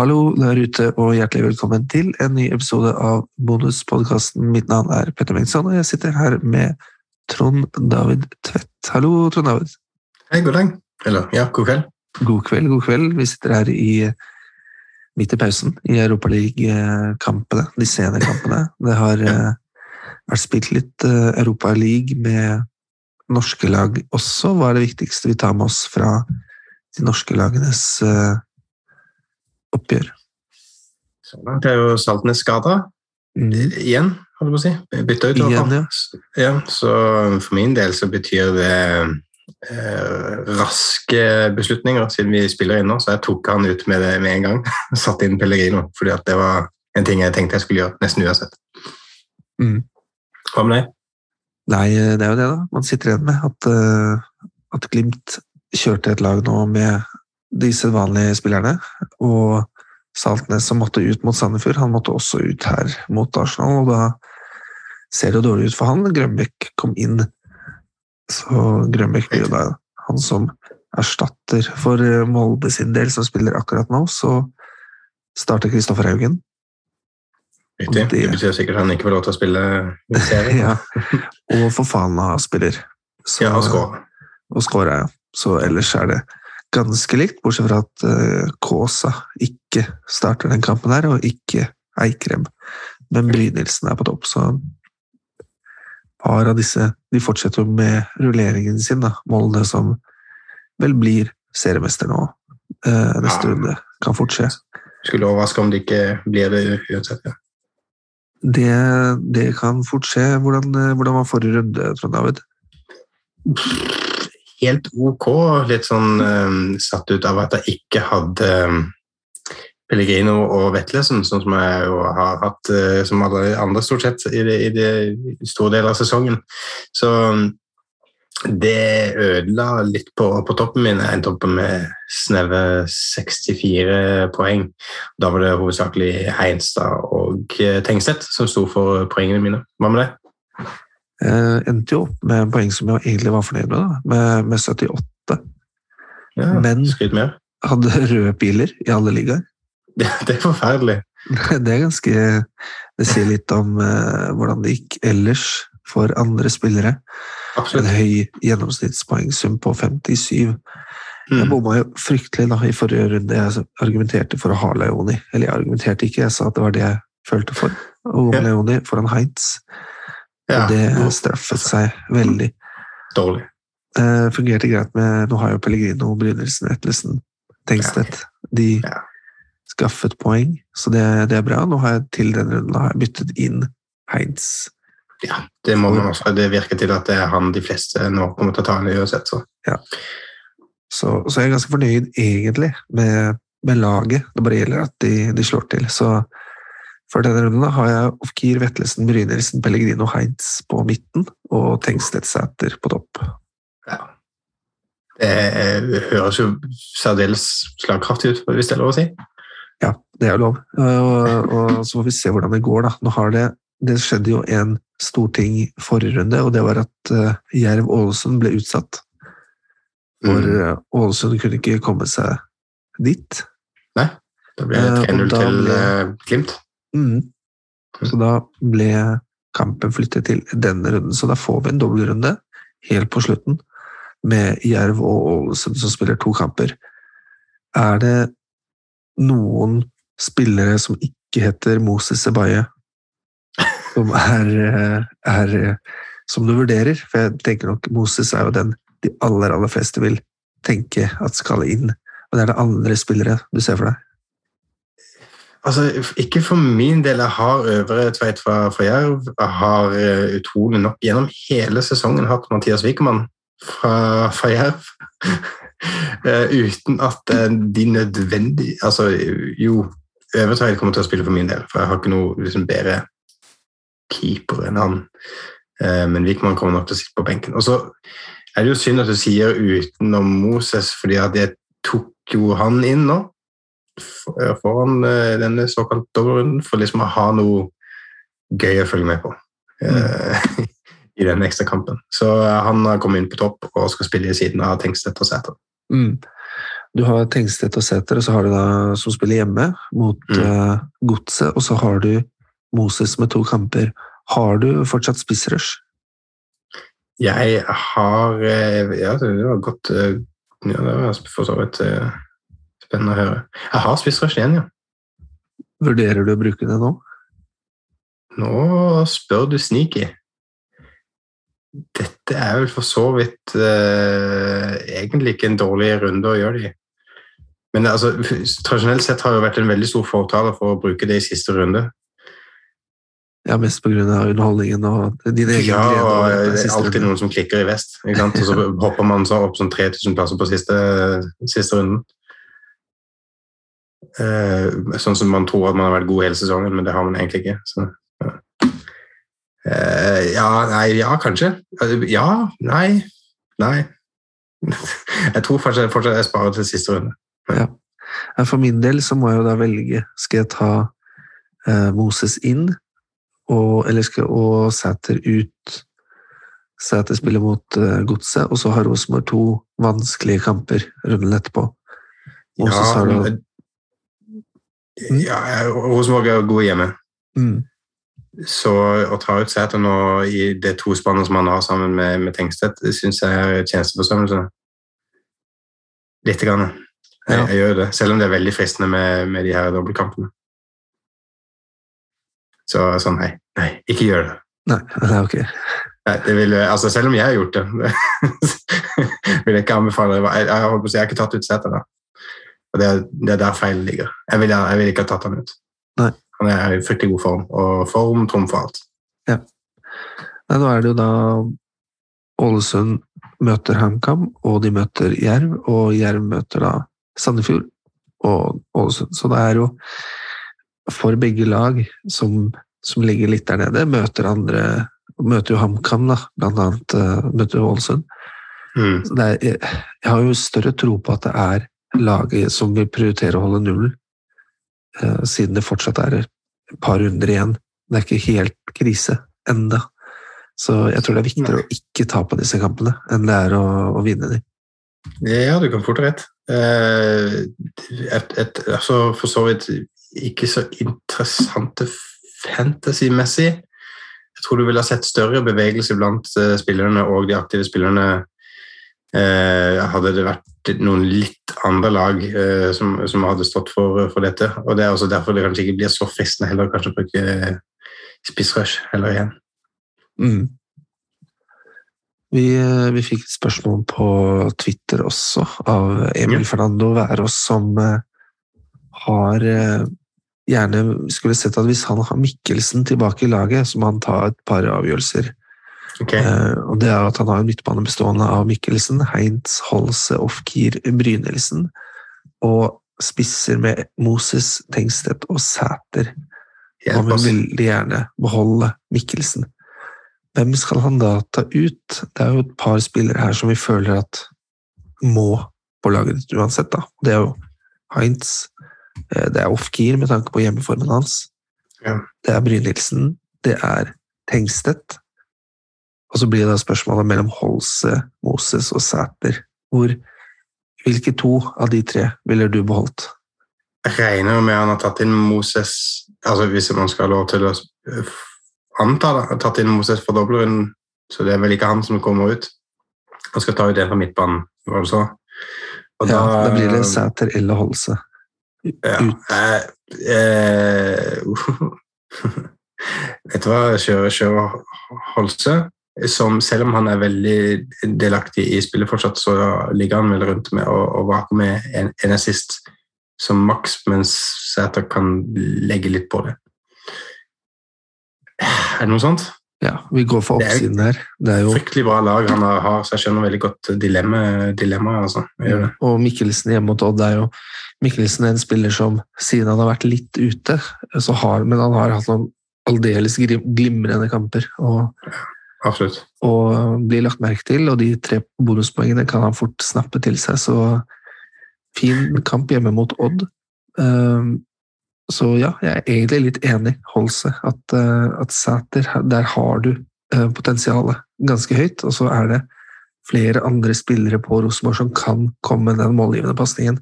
Hallo der ute, og hjertelig velkommen til en ny episode av Bonuspodkasten. Mitt navn er Petter Bengtsson, og jeg sitter her med Trond David Tvedt. Hallo, Trond David. Hei, god dag. Eller, ja, god kveld. God kveld, god kveld. Vi sitter her i midt i pausen i Europaliga-kampene, de sene kampene. Det har ja. vært spilt litt eh, Europaliga med norske lag også. Hva er det viktigste vi tar med oss fra de norske lagenes eh, oppgjør? Så langt er jo Saltnes skada. Igjen, holdt jeg på å si. Bytta ut. i hvert fall. Igjen, ja. Ja, så for min del så betyr det eh, raske beslutninger, siden vi spiller inn nå. Så jeg tok han ut med det med en gang. Satt inn Pellegrino, fordi at det var en ting jeg tenkte jeg skulle gjøre nesten uansett. Mm. Hva med deg? Nei, det er jo det, da. Man sitter igjen med at, eh, at Glimt kjørte et lag nå med de sedvanlige spillerne, og Saltnes som måtte ut mot Sandefjord, han måtte også ut her mot Arsenal, og da ser det dårlig ut for han. Grønbæk kom inn, så Grønbæk blir jo da han som erstatter for eh, Molde sin del, som spiller akkurat nå, så starter Kristoffer Haugen. Riktig. Det- Det betyr sikkert at han ikke får lov til å spille serie. Ja. Og Fofana spiller. Så- Ja, og skåre. og skåra, ja. Så ellers er det ganske likt, bortsett fra at uh, Kaasa ikke starter den kampen her, og ikke Eikrem. Men Brynildsen er på topp, så par av disse de fortsetter med rulleringen sin. da. Molde som vel blir seriemester nå eh, neste Ja. runde. Kan fort skje. Skulle overraske om det ikke blir det uansett. Ja. Det, det kan fort skje. Hvordan, eh, hvordan var forrige runde, Trond David? Helt ok. Litt sånn eh, satt ut av at jeg ikke hadde eh, Pellegrino og Vetlesen, sånn som jeg jo har hatt eh, som alle andre stort sett i, det, i, det, store deler av sesongen. Så mm, det ødela litt på, på toppen min. Jeg endte opp med sneve 64 poeng. Da var det hovedsakelig Heinstad og eh, Tengstedt som sto for poengene mine. Hva med det? Jeg endte jo opp med poeng som jeg egentlig var fornøyd med, da, med, med 78. Ja, Men-. Hadde røde piler i alle ligaer. Det, det er forferdelig. Det er ganske Det sier litt om eh, hvordan det gikk ellers for andre spillere. En Absolutt. høy gjennomsnittspoengsum på 57. Jeg Mm. bomma jo fryktelig da i forrige runde. Jeg argumenterte for å ha Leoni. Eller jeg argumenterte ikke, jeg sa at det var det jeg følte for. Og Ja. Leoni foran Heinz. Ja, Og det straffet seg veldig. dårlig. Eh, fungerte greit med Nå har jo Pellegrino, Brynildsen, Etlesen, Tengstedt De Ja. skaffet poeng, så det, det er bra. Nå har jeg til den runden har jeg byttet inn Heinz. Ja, det må man også. Det virker til at det er han de fleste nå kommer til å ta ned uansett. Så. Så, så jeg er ganske fornøyd egentlig med, med laget. Det bare gjelder at de, de slår til. Så for denne runden har jeg Ofkir, Vetlesen, Brynildsen, Pellegrino, Heinz på midten og Tengstedsæter på topp. Ja. Det eh, høres jo særdeles slagkraftig ut, hvis det er lov å si. Ja, det er jo lov. Og, og så får vi se hvordan det går, da. Nå har det, det skjedde jo en stor ting forrige runde, og det var at uh, Jerv-Ålesund ble utsatt. For Mm. eh, Ålesund kunne ikke komme seg dit. Det ble det og 3-0 til eh, Glimt. Mm. Så da ble kampen flyttet til denne runden, så da får vi en dobbeltrunde helt på slutten med Jerv og Ålesund som spiller to kamper. Er det noen spillere som ikke heter Moses Sebaye, som er, er som du vurderer? For jeg tenker nok Moses er jo den de aller, aller fleste vil tenke at skal inn. Og det er det andre spillere du ser for deg. Altså, ikke for min del. Jeg har Øvre Tveit fra, fra Jerv. Jeg har uh, utrolig nok gjennom hele sesongen hatt Mathias Wikermann fra, fra Jerv. uh, uten at uh, de nødvendig Altså, jo, Øvre Tveit kommer til å spille for min del, for jeg har ikke noe liksom, bedre keeper enn han. Men Wikermann kommer nok til å sitte på benken. Og så er det jo synd at du sier utenom Moses, fordi at jeg tok jo han inn nå foran eh, denne såkalt dobbeltrunden for liksom å ha noe gøy å følge med på mm. i den ekstra kampen. Så eh, han har kommet inn på topp og skal spille i siden av Tengstedt og Sæter. Mm. Du har Tengstedt og Sæter, og så har du da som spiller hjemme mot Mm. Uh, Godset, og så har du Moses med to kamper. Har du fortsatt spissrush? Jeg har Ja, det var godt Ja, det var for så vidt spennende å høre. Jeg har spist igjen, ja. Vurderer du å bruke det nå? Nå spør du sneaky. Dette er vel for så vidt eh, egentlig ikke en dårlig runde å gjøre det i. Men altså, tradisjonelt sett har det vært en veldig stor fortaler for å bruke det i siste runde. Ja, mest pga. underholdningen og din egen Ja, glede. og det er alltid noen som klikker i vest. Ikke sant? Og så hopper man så opp sånn 3000 plasser på siste, siste runden. Eh, sånn som man tror at man har vært god hele sesongen, men det har man egentlig ikke. Så, ja. Eh, ja, nei, ja, kanskje. Eh, Ja, nei, nei. Jeg tror fortsatt, fortsatt jeg sparer til siste runde. Ja, For min del så må jeg jo da velge. Skal jeg ta eh, Moses inn, og, eller skal og Sæter ut? Sæter spiller mot eh, Godset, og så har Rosenborg to vanskelige kamper runden etterpå. Moses Ja, har da men- ja, jeg- Rosenborg er gode hjemme. mm, Så å ta ut Sæter nå i det tospannet som han har sammen med, med Tengstedt, det syns jeg er tjenesteforsømmelse. Lite grann. Jeg, Ja. jeg gjør det, selv om det er veldig fristende med, med de her dobbeltkampene. Så sånn, nei. Nei, ikke gjør det. Nei, det er ok. Nei, det vil, altså, selv om jeg har gjort det, vil jeg ikke anbefale det. Jeg, jeg, si, jeg har ikke tatt ut Sæter, da. Og det, er- det er der feilen ligger. Jeg vil, jeg vil ikke ha tatt han ut. Nei. Han er i fryktelig god form, og form trumfer alt. Nei, nå er det jo da Ålesund møter HamKam, og de møter Jerv, og Jerv møter da Sandefjord og Ålesund. Så det er jo for begge lag som, som ligger litt der nede, møter andre Møter jo HamKam, da, blant annet eh, møter jo Ålesund. Mm. Jeg, jeg har jo større tro på at det er laget som vil prioritere å holde nullen, eh, siden det fortsatt er et par runder igjen. Det er ikke helt krise enda. Så jeg tror det er viktigere å ikke tape disse kampene enn det er å, å vinne dem. Ja, du kan fort ha rett. Eh, Et, et, altså, for så vidt ikke så interessante fantasy-messig. Jeg tror du ville ha sett større bevegelse blant eh, spillerne og de aktive spillerne eh, hadde det vært noen litt andre lag eh, som, som hadde stått for, for dette. Og Det er også derfor det kanskje ikke blir så fristende heller kanskje å bruke spissrush heller igjen. Mm. Vi, eh, vi fikk et spørsmål på Twitter også, av Emil Ja. Fernando Værås, som eh, har eh, gjerne skulle sett at hvis han har Mikkelsen tilbake i laget, så må han ta et par avgjørelser. Ok, Eh, og det er at han har en midtbane bestående av Mikkelsen, Heinz, Holse, Ofkir, Brynildsen, og spisser med Moses, Tengstedt og Sæter. Han vil veldig gjerne beholde Mikkelsen. Hvem skal han da ta ut? Det er jo et par spillere her som vi føler at må på laget ditt uansett. da. Det er jo Heinz, eh, det er Ofkir med tanke på hjemmeformen hans. Ja. Det er Brynildsen, det er Tengstedt. Og så blir det spørsmålet mellom Holse, Moses og Sæter. Hvor, hvilke to av de tre ville du beholdt? Jeg regner med han har tatt inn Moses altså Hvis man skal ha lov til å anta det, har tatt inn Moses for dobbeltrunden, så det er vel ikke han som kommer ut. Han skal ta ut en fra midtbanen, var det så? Og Ja, da blir det Sæter eller Holse. ja, ut. eh, eh, Vet du hva, kjører, kjører Holse, som selv om han er veldig delaktig i spillet fortsatt, så ligger han vel rundt med å, og vake med en, en assist som maks, mens Sæter kan legge litt på det. Er det noe sånt? Ja, vi går for oppsiden her. Det er jo Fryktelig bra lag han har, så jeg skjønner veldig godt dilemmaet. Dilemma, altså. Og Mikkelsen hjemme mot Odd er jo Mikkelsen er en spiller som siden han har vært litt ute, så har, men han har hatt noen aldeles glimrende kamper og, Absolutt. og blir lagt merke til, og de tre bonuspoengene kan han fort snappe til seg, så fin kamp hjemme mot Odd. Ehm, så ja, jeg er egentlig litt enig, Holse, at, eh, at Sæter, der har du eh, potensialet ganske høyt, og så er det flere andre spillere på Rosenborg som kan komme med den målgivende pasningen,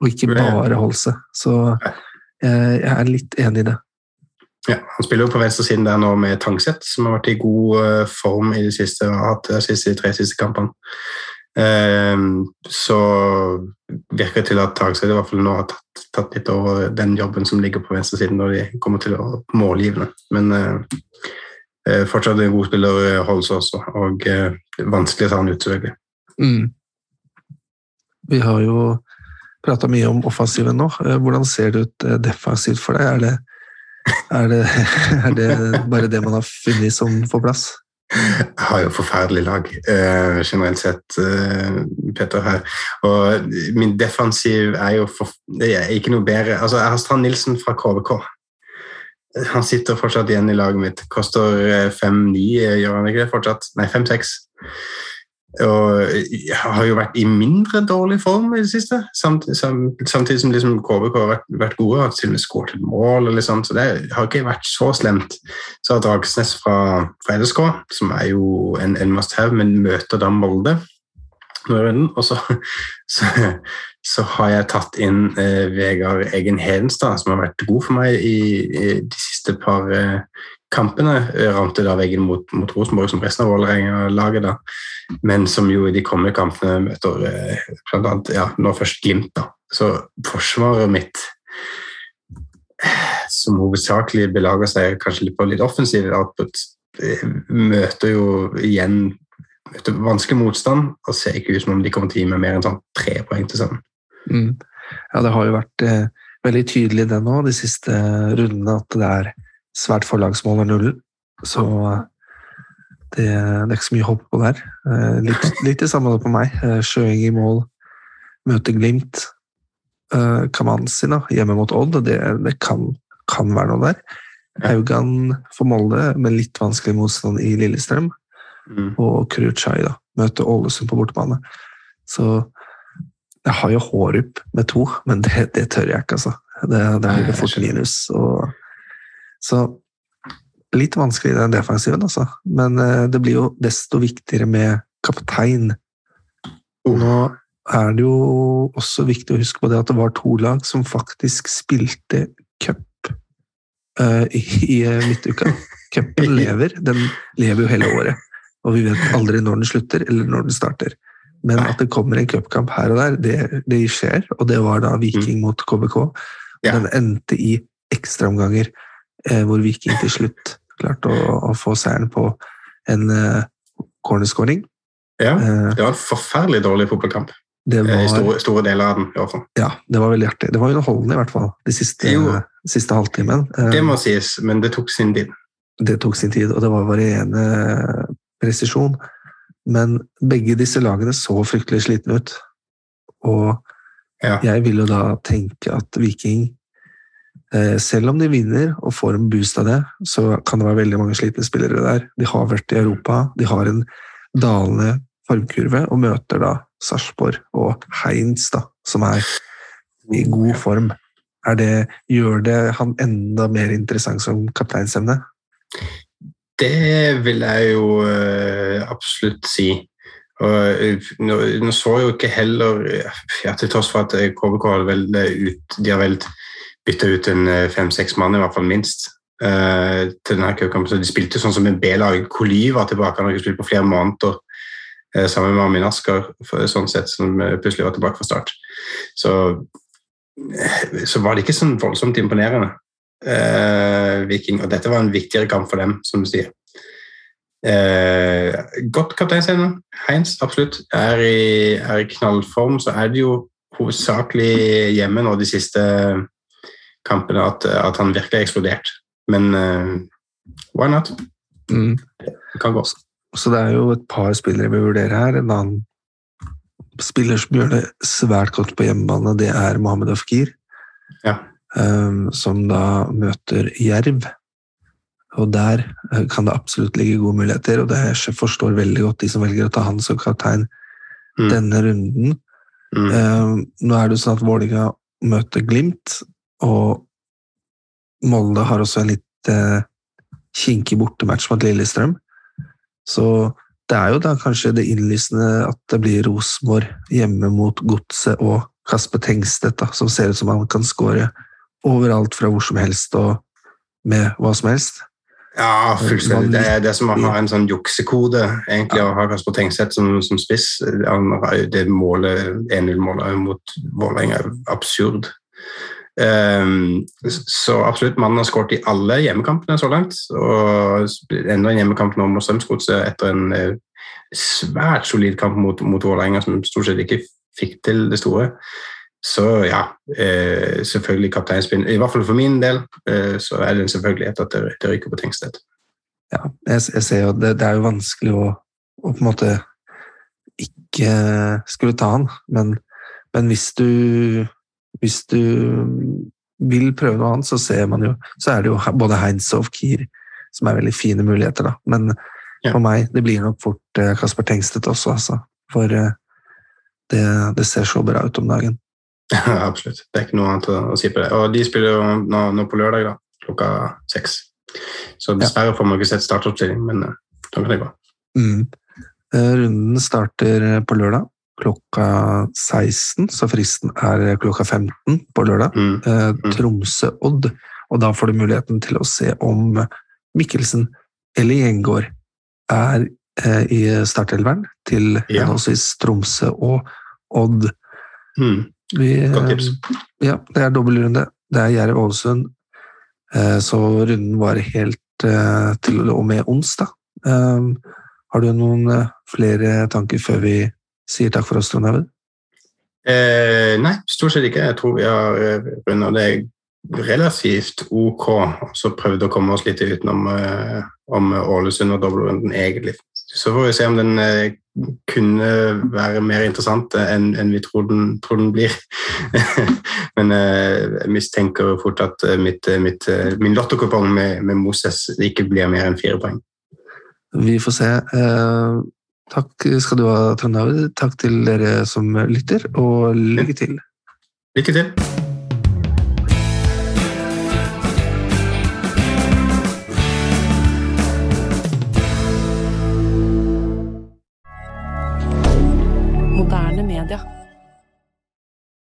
og ikke bare Holse. Så jeg, jeg er litt enig i det. Ja, han spiller jo på venstresiden der nå med Tangset, som har vært i god eh, form i de siste, de siste, tre siste kampene. Ehm, så virker det til at Tangset i hvert fall nå har tatt, tatt litt over den jobben som ligger på venstresiden når de kommer til å målgivende. Men eh, eh, fortsatt en god spiller eh, holdes også, og eh, vanskelig å ta han ut, selvfølgelig. Mm. Vi har jo prata mye om offensiven nå. Eh, Hvordan ser det ut eh, defensivt for deg? Er det, er det, er det bare det man har funnet som får plass? Jeg har jo forferdelig lag, eh, generelt sett, eh, Peter her. Og min defensiv er jo for, er ikke noe bedre. Altså, jeg har Strand Nilsen fra KVK. Han sitter fortsatt igjen i laget mitt. Koster eh, 5-9, eh, gjør han ikke det fortsatt? Nei, 5-6. Og jeg har jo vært i mindre dårlig form i det siste, samtidig, samtidig som liksom KBK har vært, vært gode og til og med skåret et mål. sånt, så Det har ikke vært så slemt. Så har Dragsnes fra, fra LSK, som er jo en, en must have, men møter da Molde. Og så, så, så har jeg tatt inn eh, Vegard Egen Hedenstad, som har vært god for meg i, i de siste par eh, kampene. Ramte da veggen mot, mot Rosenborg, som resten av Vålerenga-laget, da. Men som jo i de kommende kampene møter eh, blant annet, ja, nå først Glimt. da. Så forsvaret mitt eh, som hovedsakelig belager seg kanskje litt på litt offensiv output, eh, møter jo igjen møter vanskelig motstand og ser ikke ut som om de kommer til å gi meg mer enn sånn tre poeng til sammen. Mm. Ja, det har jo vært eh, veldig tydelig det nå, de siste rundene, at det er svært få lag som holder nullen. Så det, det, er ikke så mye å håpe på der. Eh, litt, litt det samme på meg. Sjøing Sjøeng i mål, møte Glimt. Eh, Kamanzi da, hjemme mot Odd, det, det kan, kan være noe der. Haugan for Molde, med litt vanskelig motstand i Lillestrøm. Mm. Og Kruchai da, Møte Ålesund på bortebane. Så jeg har jo Hårup med to, men det, det tør jeg ikke, altså. Det, det blir jeg fort minus. Og, så litt vanskelig i den defensiven, altså. Men eh, det blir jo desto viktigere med kaptein. Nå er det jo også viktig å huske på det at det var to lag som faktisk spilte cup uh, i, i eh, midtuka. Cupen lever. Den lever jo hele året. Og vi vet aldri når den slutter, eller når den starter. Men at det kommer en cupkamp her og der, det, det skjer. Og det var da Viking mot KBK. Mm. Den endte i ekstraomganger, eh, hvor Viking til slutt klarte å, å få seieren på en uh, cornerscoring. Ja, Eh, det var en forferdelig dårlig fotballkamp det eh, i store, store deler av den. i hvert fall. ja, det var veldig artig. Det var underholdende, i hvert fall, de siste, siste halvtimen. Det må sies, men det tok sin tid. det tok sin tid, og det var varierende presisjon. Men begge disse lagene så fryktelig slitne ut. Og Ja. jeg vil jo da tenke at Viking, selv om de vinner og får en boost av det, så kan det være veldig mange slitne spillere der. De har vært i Europa, de har en dalende formkurve, og møter da Sarpsborg og Heinz, da, som er i god form. Det, gjør det han enda mer interessant som kapteinsemne? Det vil jeg jo eh, absolutt si. Og, eh, nå, nå så jo ikke heller ja, Til tross for at eh, KBK har vel eh, ut, de har vel bytta ut en eh, fem-seks mann, i hvert fall minst, eh, til denne cupkampen. Så de spilte sånn som en B-lag. Koly var tilbake, han har ikke spilt på flere måneder. eh, Sammen med Armin Asker, sånn sett, som plutselig var tilbake fra start. Så, så var det ikke sånn voldsomt imponerende eh, Viking, og dette var en viktigere kamp for dem, som du sier. Eh, godt kapteinsevne. Heinz, absolutt. Er i, er i knallform, så er det jo hovedsakelig hjemme nå de siste kampene at, at han virka eksplodert. Men eh, why not? Mm. Det kan gå. Så det er jo et par spillere vi vurderer her. En annen spiller som gjør det svært godt på hjemmebane, det er Mohammed Afkir. Ja. Um, som da møter Jerv. Og der eh, kan det absolutt ligge gode muligheter, og det jeg forstår veldig godt de som velger å ta han som kaptein Mm. denne runden. Mm. Um, nå er det jo sånn at Vålinga møter Glimt, og Molde har også en litt eh, kinkig bortematch mot Lillestrøm. Så det er jo da kanskje det innlysende at det blir Rosenborg hjemme mot Godset og Kasper Tengstedt, da, som ser ut som han kan skåre overalt fra hvor som helst og med hva som helst. Ja, fullstendig. Det er det som å ha en sånn juksekode, egentlig, Ja. å ha Kasper Tengstedt som, som spiss. Det målet, 1-0-målet mot Vålerenga er absurd. Ehm, så absolutt, mannen har skåret i alle hjemmekampene så langt. Og enda en hjemmekamp nå mot Strømsgodset etter en eh, svært solid kamp mot, mot Vålerenga, som stort sett ikke fikk til det store. Så ja, eh, selvfølgelig kapteinspinn. I hvert fall for min del eh, så er det en selvfølgelighet at det, ryker på Tengstedt. Ja, jeg, jeg ser jo det, det er jo vanskelig å, å på en måte ikke skulle ta han, men, men hvis du hvis du vil prøve noe annet, så ser man jo så er det jo både Heinz og Kier som er veldig fine muligheter, da. Men Ja. for meg, det blir nok fort eh, Kasper Tengstedt også, altså. For eh, det, det ser så bra ut om dagen. Absolutt. Det er ikke noe annet å, å si på det. Og de spiller jo nå, nå på lørdag, da, klokka seks. Så dessverre får man ikke sett startoppstilling, men da kan det gå. Mm. Eh, Runden starter på lørdag klokka 16, så fristen er klokka 15 på lørdag. Mm. eh, Tromsø-Odd, og da får du muligheten til å se om Mikkelsen eller Gjengård er eh, i startelveren til Ja. henholdsvis Tromsø og Odd. Mm. Vi, eh, Ja, det er dobbeltrunde. Det er Jerv-Ålesund, eh, så runden var helt eh, til og med onsdag. Eh, Har du noen flere tanker før vi sier takk for oss, Trond Haugen? Eh, nei, stort sett ikke. Jeg tror vi har eh, runda det relativt ok. Og så prøvde å komme oss litt utenom eh, om Ålesund og dobbeltrunden, egentlig. Så får vi se om den eh, kunne være mer interessant enn enn vi tror den, tror den blir. Men jeg mistenker fort at mitt, mitt, min lottokupong med, med Moses ikke blir mer enn fire poeng. Vi får se. Takk skal du ha, Trond David. Takk til dere som lytter, og lykke til. Lykke til!